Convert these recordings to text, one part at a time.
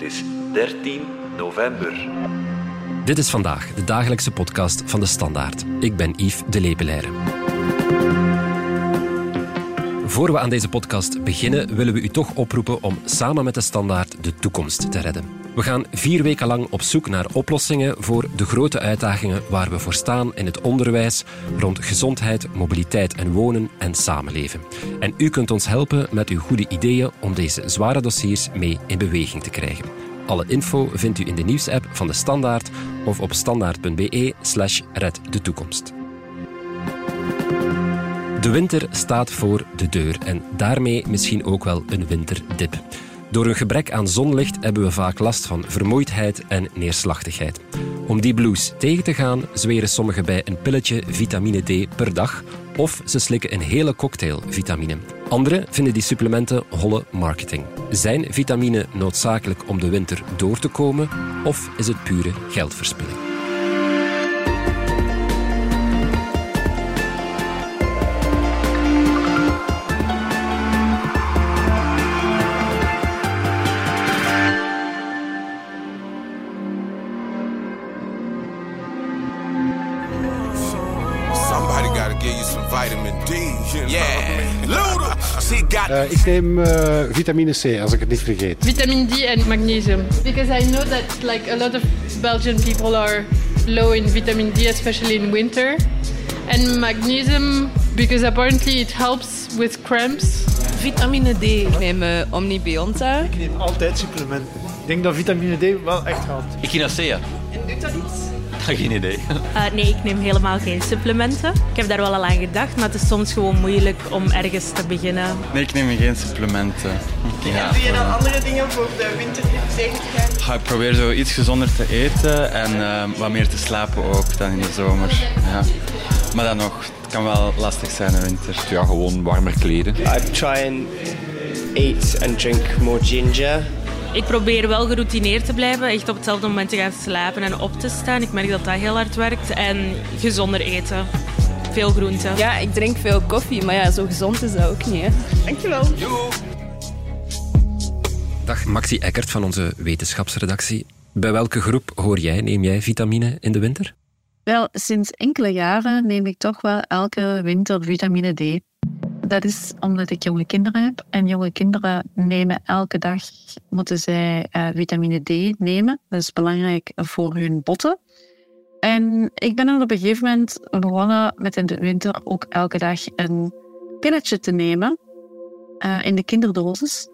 Het is 13 november. Dit is vandaag de dagelijkse podcast van de Standaard. Ik ben Yves de Lepelaire. Voor we aan deze podcast beginnen, willen we u toch oproepen om samen met de Standaard de toekomst te redden. We gaan vier weken lang op zoek naar oplossingen voor de grote uitdagingen waar we voor staan in het onderwijs rond gezondheid, mobiliteit en wonen en samenleven. En u kunt ons helpen met uw goede ideeën om deze zware dossiers mee in beweging te krijgen. Alle info vindt u in de nieuwsapp van de Standaard of op standaard.be slash red de toekomst. De winter staat voor de deur en daarmee misschien ook wel een winterdip. Door een gebrek aan zonlicht hebben we vaak last van vermoeidheid en neerslachtigheid. Om die blues tegen te gaan, zweren sommigen bij een pilletje vitamine D per dag of ze slikken een hele cocktail vitamine. Anderen vinden die supplementen holle marketing. Zijn vitamine noodzakelijk om de winter door te komen of is het pure geldverspilling? Somebody gotta give you some vitamin D. Yeah. Luda. She got Eh, ik neem eh, vitamine C, als ik het niet vergeet. vitamin D and magnesium because I know that like a lot of Belgian people are low in vitamin D, especially in winter, and magnesium because apparently it helps with cramps. Vitamine D. Ik neem uh, Omnibionta. Ik neem altijd supplementen. Ik denk dat vitamine D wel echt helpt. Echinacea. En doet dat iets? Geen idee. Uh, nee, ik neem helemaal geen supplementen. Ik heb daar wel al aan gedacht, maar het is soms gewoon moeilijk om ergens te beginnen. Nee, ik neem geen supplementen. Ja. Doe je dan andere dingen voor de winter tegen te gaan? Ja, ik probeer zo iets gezonder te eten en eh, wat meer te slapen ook dan in de zomer. Ja. Maar dan nog, het kan wel lastig zijn in de winter. Ja, gewoon warmer kleden. I try and eat and drink more ginger. Ik probeer wel geroutineerd te blijven, echt op hetzelfde moment te gaan slapen en op te staan. Ik merk dat dat heel hard werkt. En gezonder eten. Veel groenten. Ja, ik drink veel koffie, maar ja, zo gezond is dat ook niet. Hè. Dankjewel. Dag Maxi Eckert van onze wetenschapsredactie. Bij welke groep hoor jij, neem jij vitamine in de winter? Wel, sinds enkele jaren neem ik toch wel elke winter vitamine D. Dat is omdat ik jonge kinderen heb. En jonge kinderen nemen elke dag, moeten zij uh, vitamine D nemen. Dat is belangrijk voor hun botten. En ik ben dan op een gegeven moment begonnen met in de winter ook elke dag een pilletje te nemen. Uh, in de kinderdosis.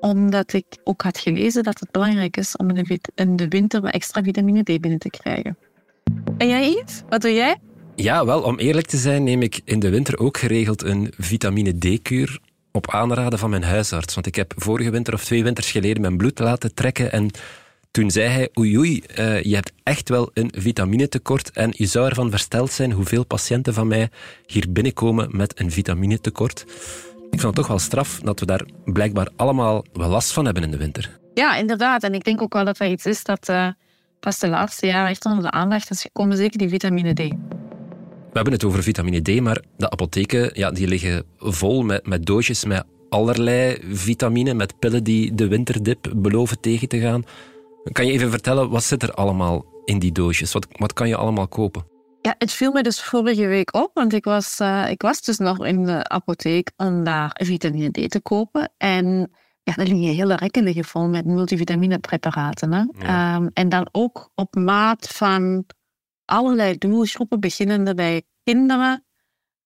Omdat ik ook had gelezen dat het belangrijk is om in de, in de winter extra vitamine D binnen te krijgen. En jij iets? Wat doe jij? Ja, wel, om eerlijk te zijn neem ik in de winter ook geregeld een vitamine D-kuur op aanraden van mijn huisarts. Want ik heb vorige winter of twee winters geleden mijn bloed laten trekken en toen zei hij, oei oei, uh, je hebt echt wel een vitaminetekort en je zou ervan versteld zijn hoeveel patiënten van mij hier binnenkomen met een vitaminetekort. Ik vind het toch wel straf dat we daar blijkbaar allemaal wel last van hebben in de winter. Ja, inderdaad. En ik denk ook wel dat dat iets is dat uh, pas de laatste jaren echt onder de aandacht is gekomen, zeker die vitamine D. We hebben het over vitamine D, maar de apotheken ja, die liggen vol met, met doosjes met allerlei vitamine, met pillen die de winterdip beloven tegen te gaan. Kan je even vertellen, wat zit er allemaal in die doosjes? Wat, wat kan je allemaal kopen? Ja, het viel me dus vorige week op, want ik was, uh, ik was dus nog in de apotheek om daar vitamine D te kopen. En ja, er liggen hele rekken liggen vol met multivitaminepreparaten. Hè? Ja. Um, en dan ook op maat van allerlei doelgroepen, beginnende bij kinderen,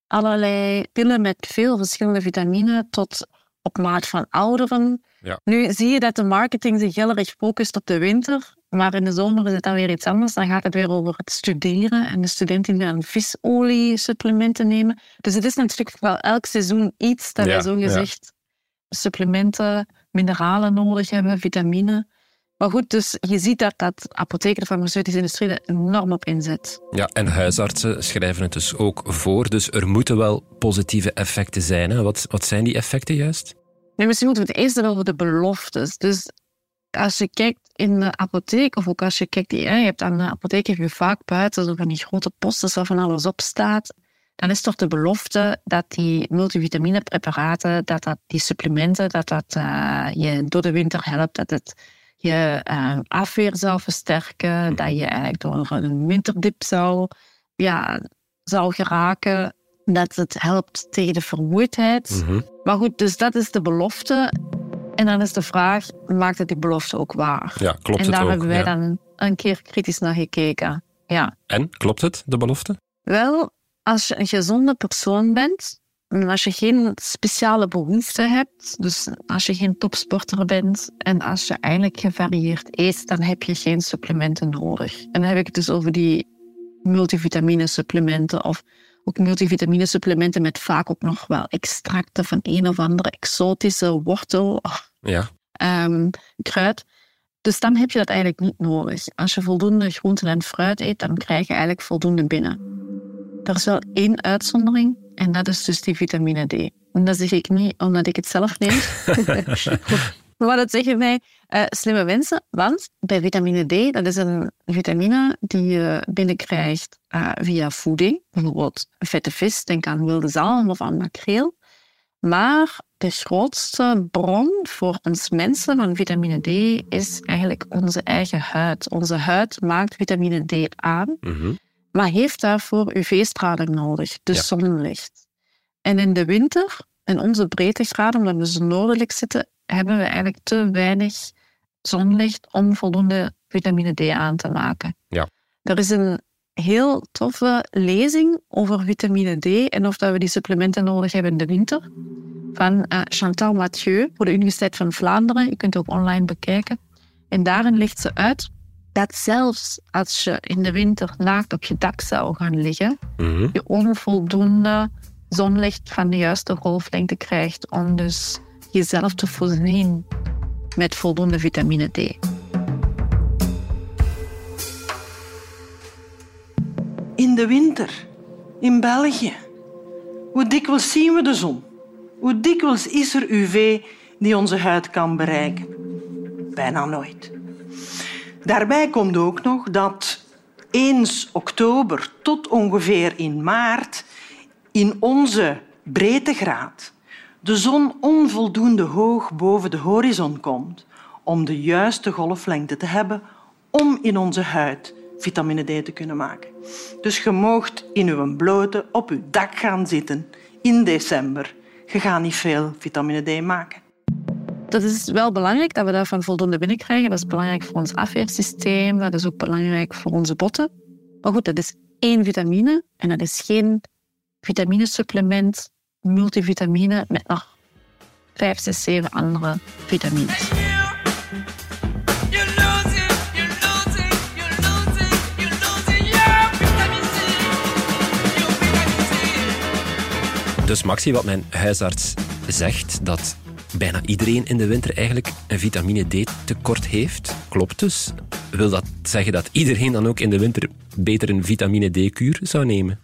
allerlei pillen met veel verschillende vitamine, tot op maat van ouderen. Ja. Nu zie je dat de marketing zich heel erg focust op de winter, maar in de zomer is het dan weer iets anders. Dan gaat het weer over het studeren en de studenten die dan visolie supplementen nemen. Dus het is natuurlijk wel elk seizoen iets dat Ja, wij zo gezegd supplementen, mineralen nodig hebben, vitamine. Maar goed, dus je ziet dat, dat apotheken, de farmaceutische industrie er enorm op inzet. Ja, en huisartsen schrijven het dus ook voor. Dus er moeten wel positieve effecten zijn. Hè? Wat, wat zijn die effecten juist? Nee, misschien moeten we het eerst hebben over de beloftes. Dus als je kijkt in de apotheek, of ook als je kijkt, je hebt aan de apotheek heb je vaak buiten zo van die grote posters waar van alles op staat. Dan is toch de belofte dat die multivitaminepreparaten, dat dat die supplementen, dat dat uh, je door de winter helpt, dat het je uh, afweer zou versterken, dat je eigenlijk door een winterdip zou, ja, zou geraken, dat het helpt tegen de vermoeidheid. Mhm. Maar goed, dus dat is de belofte. En dan is de vraag, maakt het die belofte ook waar? Ja, klopt en het daar ook? hebben wij ja. dan een keer kritisch naar gekeken. Ja. En, klopt het, de belofte? Wel, als je een gezonde persoon bent, en als je geen speciale behoeften hebt, dus als je geen topsporter bent en als je eigenlijk gevarieerd eet, dan heb je geen supplementen nodig. En dan heb ik het dus over die multivitamine supplementen of ook multivitamine supplementen met vaak ook nog wel extracten van een of andere exotische wortel of Ja. ehm, kruid. Dus dan heb je dat eigenlijk niet nodig. Als je voldoende groenten en fruit eet, dan krijg je eigenlijk voldoende binnen. Er is wel één uitzondering en dat is dus die vitamine D. En dat zeg ik niet omdat ik het zelf neem. maar dat zeggen mij uh, slimme mensen. Want bij vitamine D, dat is een vitamine die je binnenkrijgt uh, via voeding. Bijvoorbeeld vette vis, denk aan wilde zalm of aan makreel. Maar de grootste bron voor ons mensen van vitamine D is eigenlijk onze eigen huid. Onze huid maakt vitamine D aan, Mhm. maar heeft daarvoor UV-straling nodig, dus Ja. zonlicht. En in de winter, in onze breedtegraden, omdat we zo noordelijk zitten, hebben we eigenlijk te weinig zonlicht om voldoende vitamine D aan te maken. Ja. Er is een heel toffe lezing over vitamine D en of dat we die supplementen nodig hebben in de winter. Van eh, Chantal Mathieu voor de Universiteit van Vlaanderen. Je kunt het ook online bekijken. En daarin legt ze uit dat zelfs als je in de winter naakt op je dak zou gaan liggen, Mhm. je onvoldoende zonlicht van de juiste golflengte krijgt om dus jezelf te voorzien met voldoende vitamine D. de winter, in België. Hoe dikwijls zien we de zon? Hoe dikwijls is er UV die onze huid kan bereiken? Bijna nooit. Daarbij komt ook nog dat eens oktober tot ongeveer in maart in onze breedtegraad de zon onvoldoende hoog boven de horizon komt om de juiste golflengte te hebben om in onze huid vitamine D te kunnen maken. Dus je moogt in uw blote op uw dak gaan zitten in december. Je gaat niet veel vitamine D maken. Dat is wel belangrijk dat we daarvan voldoende binnenkrijgen. Dat is belangrijk voor ons afweersysteem. Dat is ook belangrijk voor onze botten. Maar goed, dat is één vitamine en dat is geen vitaminesupplement, multivitamine met nog vijf, zes, zeven andere vitamines. Dus Maxi, wat mijn huisarts zegt, dat bijna iedereen in de winter eigenlijk een vitamine D tekort heeft. Klopt dus. Wil dat zeggen dat iedereen dan ook in de winter beter een vitamine D-kuur zou nemen?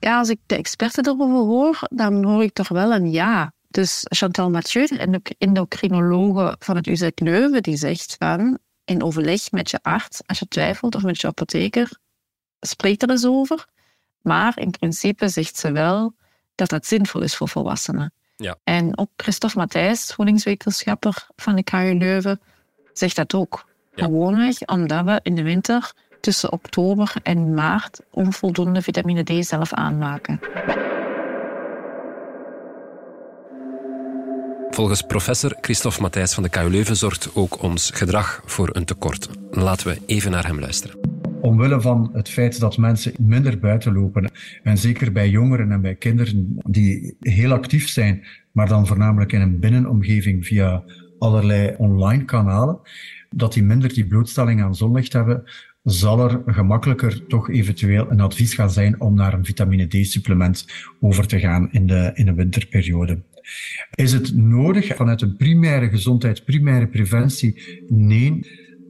Ja, als ik de experten erover hoor, dan hoor ik toch wel een ja. Dus Chantal Mathieu, de endocrinologe van het UZ Leuven, die zegt van in overleg met je arts, als je twijfelt, of met je apotheker, spreek er eens over. Maar in principe zegt ze wel dat dat zinvol is voor volwassenen. Ja. En ook Christophe Matthijs, voedingswetenschapper van de KU Leuven, zegt dat ook. Gewoonweg omdat we in de winter tussen oktober en maart onvoldoende vitamine D zelf aanmaken. Volgens professor Christophe Matthijs van de KU Leuven zorgt ook ons gedrag voor een tekort. Laten we even naar hem luisteren. Omwille van het feit dat mensen minder buiten lopen, en zeker bij jongeren en bij kinderen die heel actief zijn, maar dan voornamelijk in een binnenomgeving via allerlei online kanalen, dat die minder die blootstelling aan zonlicht hebben, zal er gemakkelijker toch eventueel een advies gaan zijn om naar een vitamine D-supplement over te gaan in de, in de winterperiode. Is het nodig vanuit een primaire gezondheid, primaire preventie? Nee,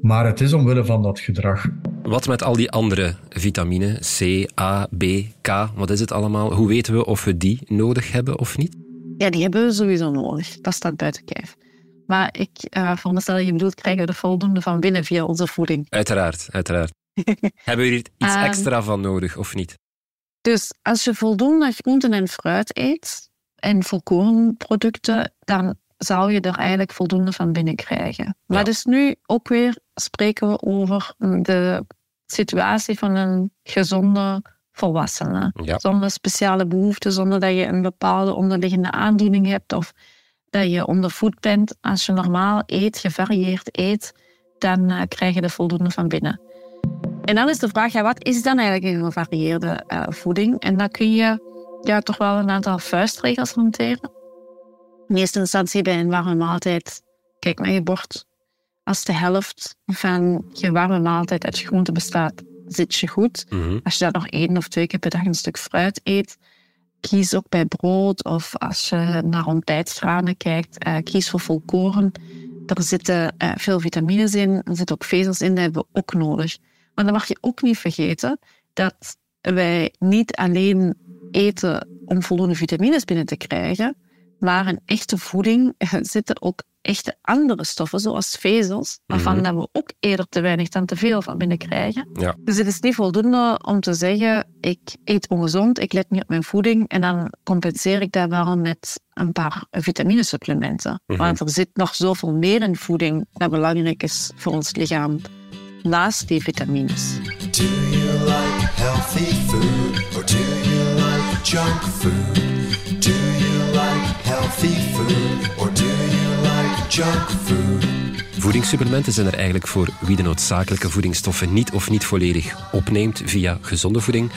maar het is omwille van dat gedrag. Wat met al die andere vitamine, C, A, B, K, wat is het allemaal? Hoe weten we of we die nodig hebben of niet? Ja, die hebben we sowieso nodig. Dat staat buiten kijf. Maar ik uh, veronderstel dat je bedoelt, krijgen we er voldoende van binnen via onze voeding. Uiteraard, uiteraard. hebben we hier iets Um, extra van nodig of niet? Dus als je voldoende groenten en fruit eet en volkorenproducten, dan zou je er eigenlijk voldoende van binnenkrijgen. Maar Ja. dat is nu ook weer spreken we over de situatie van een gezonde volwassene. Ja. Zonder speciale behoeften, zonder dat je een bepaalde onderliggende aandoening hebt of dat je ondervoed bent. Als je normaal eet, gevarieerd eet, dan eh, krijg je er voldoende van binnen. En dan is de vraag, ja, wat is dan eigenlijk een gevarieerde eh, voeding? En dan kun je ja, toch wel een aantal vuistregels hanteren. In eerste instantie bij een warme maaltijd, kijk naar je bord. Als de helft van je warme maaltijd uit groente bestaat, zit je goed. Mhm. Als je dat nog één of twee keer per dag een stuk fruit eet, kies ook bij brood of als je naar ontbijtgranen kijkt, eh, kies voor volkoren. Er zitten eh, veel vitamines in, er zitten ook vezels in, dat hebben we ook nodig. Maar dan mag je ook niet vergeten dat wij niet alleen eten om voldoende vitamines binnen te krijgen, maar in echte voeding zitten ook echte andere stoffen, zoals vezels, waarvan dat we ook eerder te weinig dan te veel van binnen krijgen. Ja. Dus het is niet voldoende om te zeggen, ik eet ongezond, ik let niet op mijn voeding en dan compenseer ik dat wel met een paar vitaminesupplementen. Mhm. Want er zit nog zoveel meer in voeding dat belangrijk is voor ons lichaam, naast die vitamines. Do you like healthy food or do you like junk food? Do you like healthy food or junk food? Voedingssupplementen zijn er eigenlijk voor wie de noodzakelijke voedingsstoffen niet of niet volledig opneemt via gezonde voeding.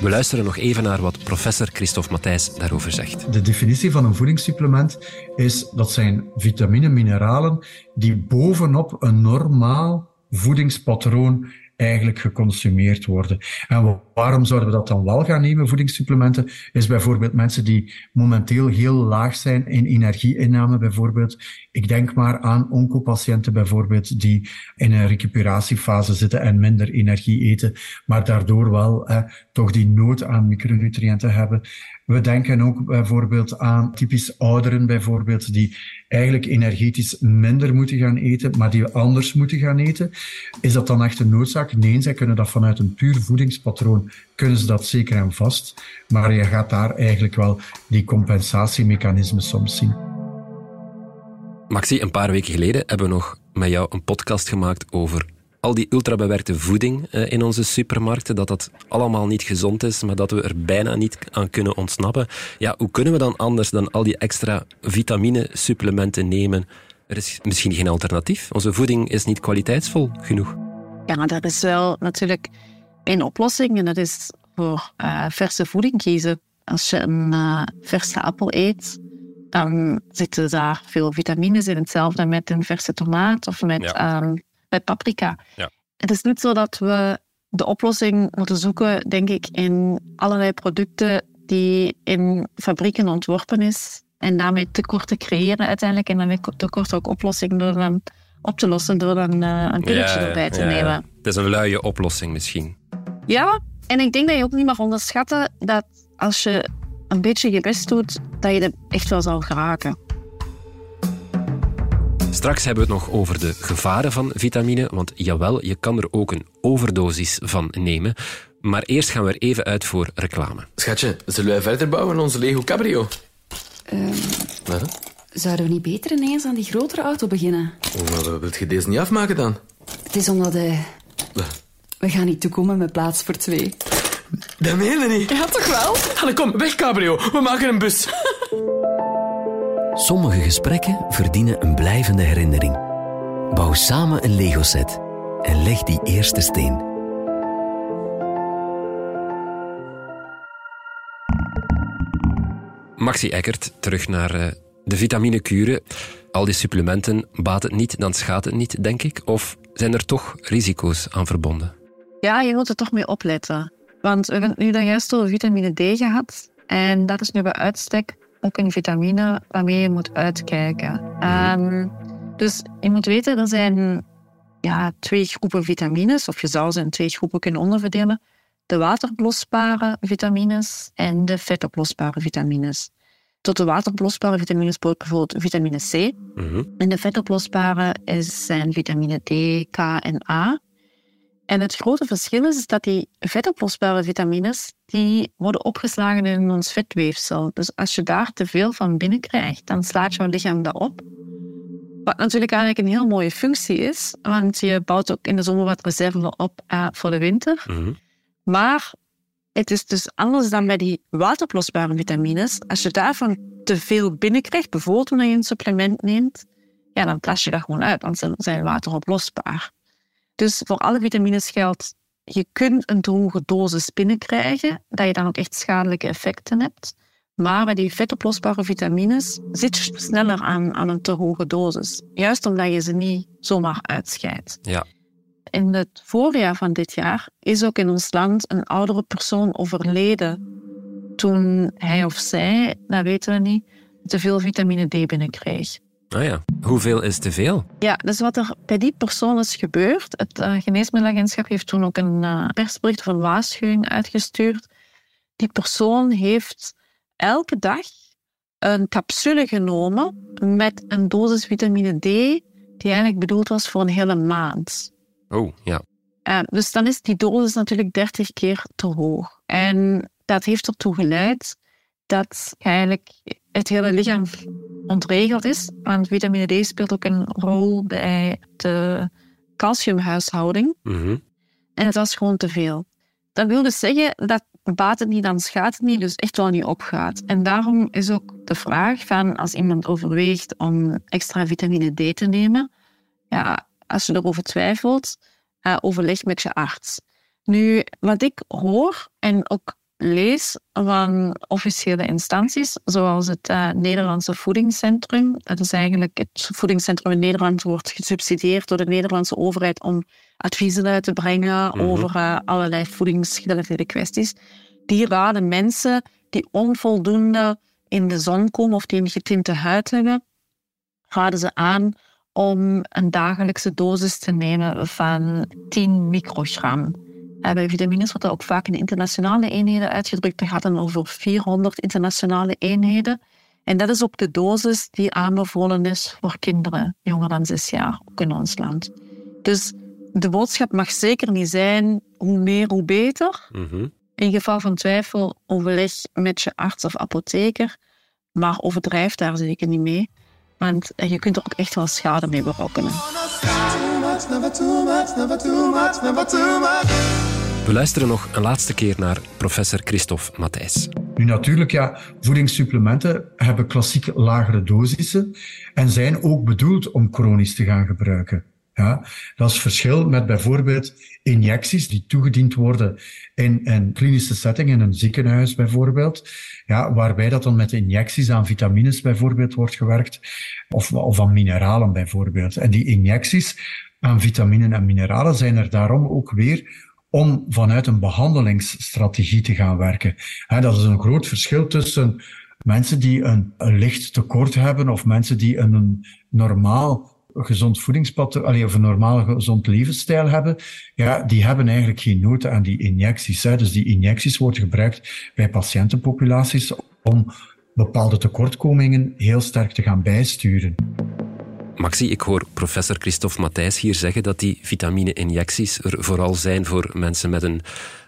We luisteren nog even naar wat professor Christophe Matthijs daarover zegt. De definitie van een voedingssupplement is dat zijn vitamine, mineralen die bovenop een normaal voedingspatroon eigenlijk geconsumeerd worden. En waarom zouden we dat dan wel gaan nemen, voedingssupplementen? Is bijvoorbeeld mensen die momenteel heel laag zijn in energieinname, bijvoorbeeld. Ik denk maar aan oncopatiënten bijvoorbeeld, die in een recuperatiefase zitten en minder energie eten, maar daardoor wel toch die nood aan micronutriënten hebben. We denken ook bijvoorbeeld aan typisch ouderen, bijvoorbeeld, die eigenlijk energetisch minder moeten gaan eten, maar die anders moeten gaan eten. Is dat dan echt een noodzaak? Nee, zij kunnen dat vanuit een puur voedingspatroon, kunnen ze dat zeker en vast. Maar je gaat daar eigenlijk wel die compensatiemechanismen soms zien. Maxi, een paar weken geleden hebben we nog met jou een podcast gemaakt over al die ultrabewerkte voeding eh, in onze supermarkten, dat dat allemaal niet gezond is, maar dat we er bijna niet aan kunnen ontsnappen. Ja, hoe kunnen we dan anders dan al die extra vitamine-supplementen nemen? Er is misschien geen alternatief. Onze voeding is niet kwaliteitsvol genoeg. Ja, dat is wel natuurlijk een oplossing en dat is voor eh, verse voeding kiezen. Als je een eh, verse appel eet, dan zitten daar veel vitamines in. Hetzelfde met een verse tomaat of met, Ja. ehm, paprika. Ja. Het is niet zo dat we de oplossing moeten zoeken, denk ik, in allerlei producten die in fabrieken ontworpen is en daarmee tekorten creëren uiteindelijk en daarmee tekort ook oplossing door dan op te lossen door dan eh, een pilletje erbij te ja, ja. nemen. Het is een luie oplossing misschien. Ja, en ik denk dat je ook niet mag onderschatten dat als je een beetje je best doet, dat je er echt wel zal geraken. Straks hebben we het nog over de gevaren van vitamine, want jawel, je kan er ook een overdosis van nemen. Maar eerst gaan we er even uit voor reclame. Schatje, zullen wij verder bouwen aan onze Lego Cabrio? Ehm, Wat? hè? zouden we niet beter ineens aan die grotere auto beginnen? Hoe wilt je deze niet afmaken dan? Het is omdat. Wat? We gaan niet toekomen met plaats voor twee. Dat meen je niet. Ja, toch wel? Allee, kom, weg Cabrio. We maken een bus. Sommige gesprekken verdienen een blijvende herinnering. Bouw samen een Lego-set en leg die eerste steen. Maxi Eckert, terug naar eh, de vitaminekuren. Al die supplementen, baat het niet, dan schaadt het niet, denk ik? Of zijn er toch risico's aan verbonden? Ja, je moet er toch mee opletten. Want we hebben het nu dan juist over vitamine D gehad. En dat is nu bij uitstek ook een vitamine waarmee je moet uitkijken. Ehm, dus je moet weten, er zijn ja, twee groepen vitamines, of je zou ze in twee groepen kunnen onderverdelen. De wateroplosbare vitamines en de vetoplosbare vitamines. Tot de wateroplosbare vitamines behoort bijvoorbeeld vitamine C. En de vetoplosbare is, zijn vitamine D, K en A. En het grote verschil is dat die vetoplosbare vitamines die worden opgeslagen in ons vetweefsel. Dus als je daar te veel van binnenkrijgt, dan slaat jouw lichaam dat op. Wat natuurlijk eigenlijk een heel mooie functie is, want je bouwt ook in de zomer wat reserve op eh, voor de winter. Maar het is dus anders dan bij die wateroplosbare vitamines. Als je daarvan te veel binnenkrijgt, bijvoorbeeld wanneer je een supplement neemt, ja, dan plas je dat gewoon uit, want ze zijn wateroplosbaar. Dus voor alle vitamines geldt, je kunt een droge dosis binnenkrijgen, dat je dan ook echt schadelijke effecten hebt. Maar bij die vetoplosbare vitamines zit je sneller aan, aan een te hoge dosis. Juist omdat je ze niet zomaar uitscheidt. Ja. In het voorjaar van dit jaar is ook in ons land een oudere persoon overleden toen hij of zij, dat weten we niet, te veel vitamine D binnenkreeg. Ah ja. Hoeveel is te veel? Ja, dus wat er bij die persoon is gebeurd, het uh, Geneesmiddelenagentschap heeft toen ook een uh, persbericht van waarschuwing uitgestuurd. Die persoon heeft elke dag een capsule genomen met een dosis vitamine D die eigenlijk bedoeld was voor een hele maand. Oh, ja. Uh, dus dan is die dosis natuurlijk 30 keer te hoog. En dat heeft ertoe geleid dat eigenlijk het hele lichaam ontregeld is. Want vitamine D speelt ook een rol bij de calciumhuishouding. Mm -hmm. En het was gewoon te veel. Dat wil dus zeggen dat baat het niet, dan schaadt het niet, dus echt wel niet opgaat. En daarom is ook de vraag van als iemand overweegt om extra vitamine D te nemen, ja, als je erover twijfelt, uh, overleg met je arts. Nu, wat ik hoor en ook lees van officiële instanties, zoals het uh, Nederlandse Voedingscentrum. Dat is eigenlijk het voedingscentrum in Nederland wordt gesubsidieerd door de Nederlandse overheid om adviezen uit te brengen Mhm. over uh, allerlei voedingsgerelateerde kwesties. Die raden mensen die onvoldoende in de zon komen of die een getinte huid hebben, raden ze aan om een dagelijkse dosis te nemen van 10 microgram. Bij vitamines wordt dat ook vaak in internationale eenheden uitgedrukt. Gaat dan over 400 internationale eenheden. En dat is ook de dosis die aanbevolen is voor kinderen jonger dan zes jaar, ook in ons land. Dus de boodschap mag zeker niet zijn hoe meer, hoe beter. Mhm. In geval van twijfel overleg met je arts of apotheker, maar overdrijf daar zeker niet mee. Want je kunt er ook echt wel schade mee berokkenen. We luisteren nog een laatste keer naar professor Christophe Matthijs. Nu natuurlijk, ja, voedingssupplementen hebben klassiek lagere dosissen en zijn ook bedoeld om chronisch te gaan gebruiken. Ja, dat is verschil met bijvoorbeeld injecties die toegediend worden in een klinische setting, in een ziekenhuis bijvoorbeeld, ja, waarbij dat dan met injecties aan vitamines bijvoorbeeld wordt gewerkt, of, of aan mineralen bijvoorbeeld. En die injecties aan vitaminen en mineralen zijn er daarom ook weer om vanuit een behandelingsstrategie te gaan werken. Dat is een groot verschil tussen mensen die een, een licht tekort hebben of mensen die een, een normaal gezond voedingspad, allee, of een normaal gezond levensstijl hebben, ja, die hebben eigenlijk geen nood aan die injecties. Dus die injecties worden gebruikt bij patiëntenpopulaties om bepaalde tekortkomingen heel sterk te gaan bijsturen. Maxi, ik hoor professor Christophe Matthijs hier zeggen dat die vitamine-injecties er vooral zijn voor mensen met een,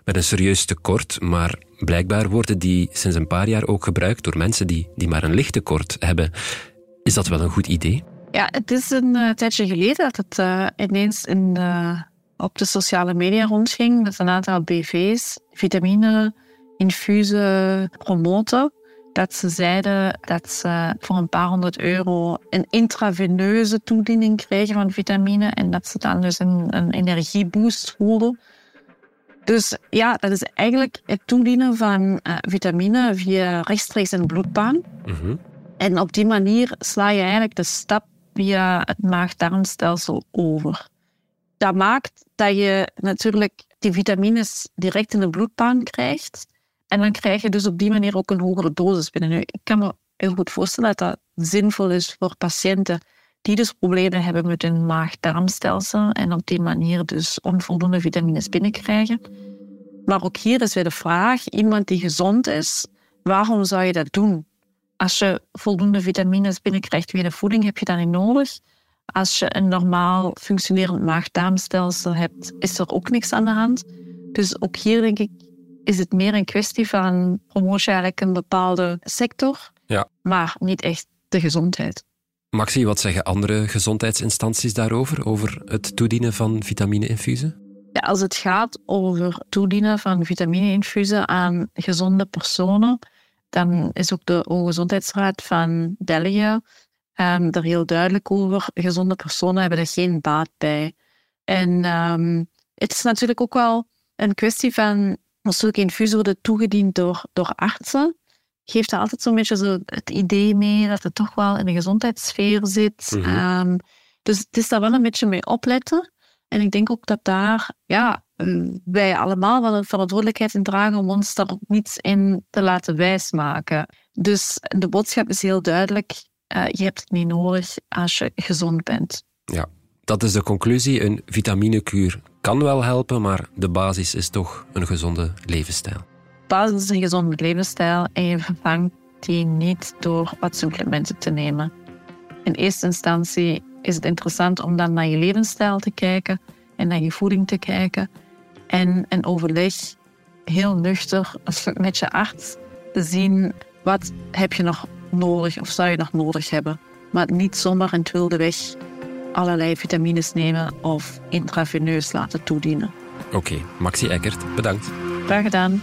met een serieus tekort. Maar blijkbaar worden die sinds een paar jaar ook gebruikt door mensen die, die maar een licht tekort hebben. Is dat wel een goed idee? Ja, het is een uh, tijdje geleden dat het uh, ineens in de, op de sociale media rondging. Dat een aantal BV's vitamine-infusen promoten. Dat ze zeiden dat ze voor een paar honderd euro een intraveneuze toediening kregen van vitamine. En dat ze dan dus een, een energieboost voelden. Dus ja, dat is eigenlijk het toedienen van uh, vitamine via rechtstreeks in de bloedbaan. Mhm. En op die manier sla je eigenlijk de stap via het maag-darmstelsel over. Dat maakt dat je natuurlijk die vitamines direct in de bloedbaan krijgt. En dan krijg je dus op die manier ook een hogere dosis binnen. Nu, ik kan me heel goed voorstellen dat dat zinvol is voor patiënten die dus problemen hebben met hun maag-darmstelsel en op die manier dus onvoldoende vitamines binnenkrijgen. Maar ook hier is weer de vraag, iemand die gezond is, waarom zou je dat doen? Als je voldoende vitamines binnenkrijgt via de voeding, heb je dat niet nodig. Als je een normaal functionerend maag-darmstelsel hebt, is er ook niks aan de hand. Dus ook hier denk ik, is het meer een kwestie van promotie eigenlijk een bepaalde sector, Ja. maar niet echt de gezondheid. Maxi, wat zeggen andere gezondheidsinstanties daarover, over het toedienen van vitamine-infusen? Ja, als het gaat over toedienen van vitamine-infusen aan gezonde personen, dan is ook de Gezondheidsraad van België um, er heel duidelijk over. Gezonde personen hebben er geen baat bij. En um, het is natuurlijk ook wel een kwestie van, als zulke infusen worden toegediend door, door artsen, geeft dat altijd zo'n beetje zo het idee mee dat het toch wel in de gezondheidssfeer zit. Mm -hmm. um, dus het is daar wel een beetje mee opletten. En ik denk ook dat daar ja, wij allemaal wel een verantwoordelijkheid in dragen om ons daar ook niets in te laten wijsmaken. Dus de boodschap is heel duidelijk. Uh, je hebt het niet nodig als je gezond bent. Ja, dat is de conclusie. Een vitaminekuur kan wel helpen, maar de basis is toch een gezonde levensstijl. Basis is een gezonde levensstijl en je vervangt die niet door wat supplementen te nemen. In eerste instantie is het interessant om dan naar je levensstijl te kijken en naar je voeding te kijken. En een overleg heel nuchter met je arts te zien wat heb je nog nodig of zou je nog nodig hebben. Maar niet zomaar in het wilde weg allerlei vitamines nemen of intraveneus laten toedienen. Oké, okay, Maxi Eckert, bedankt. Graag gedaan.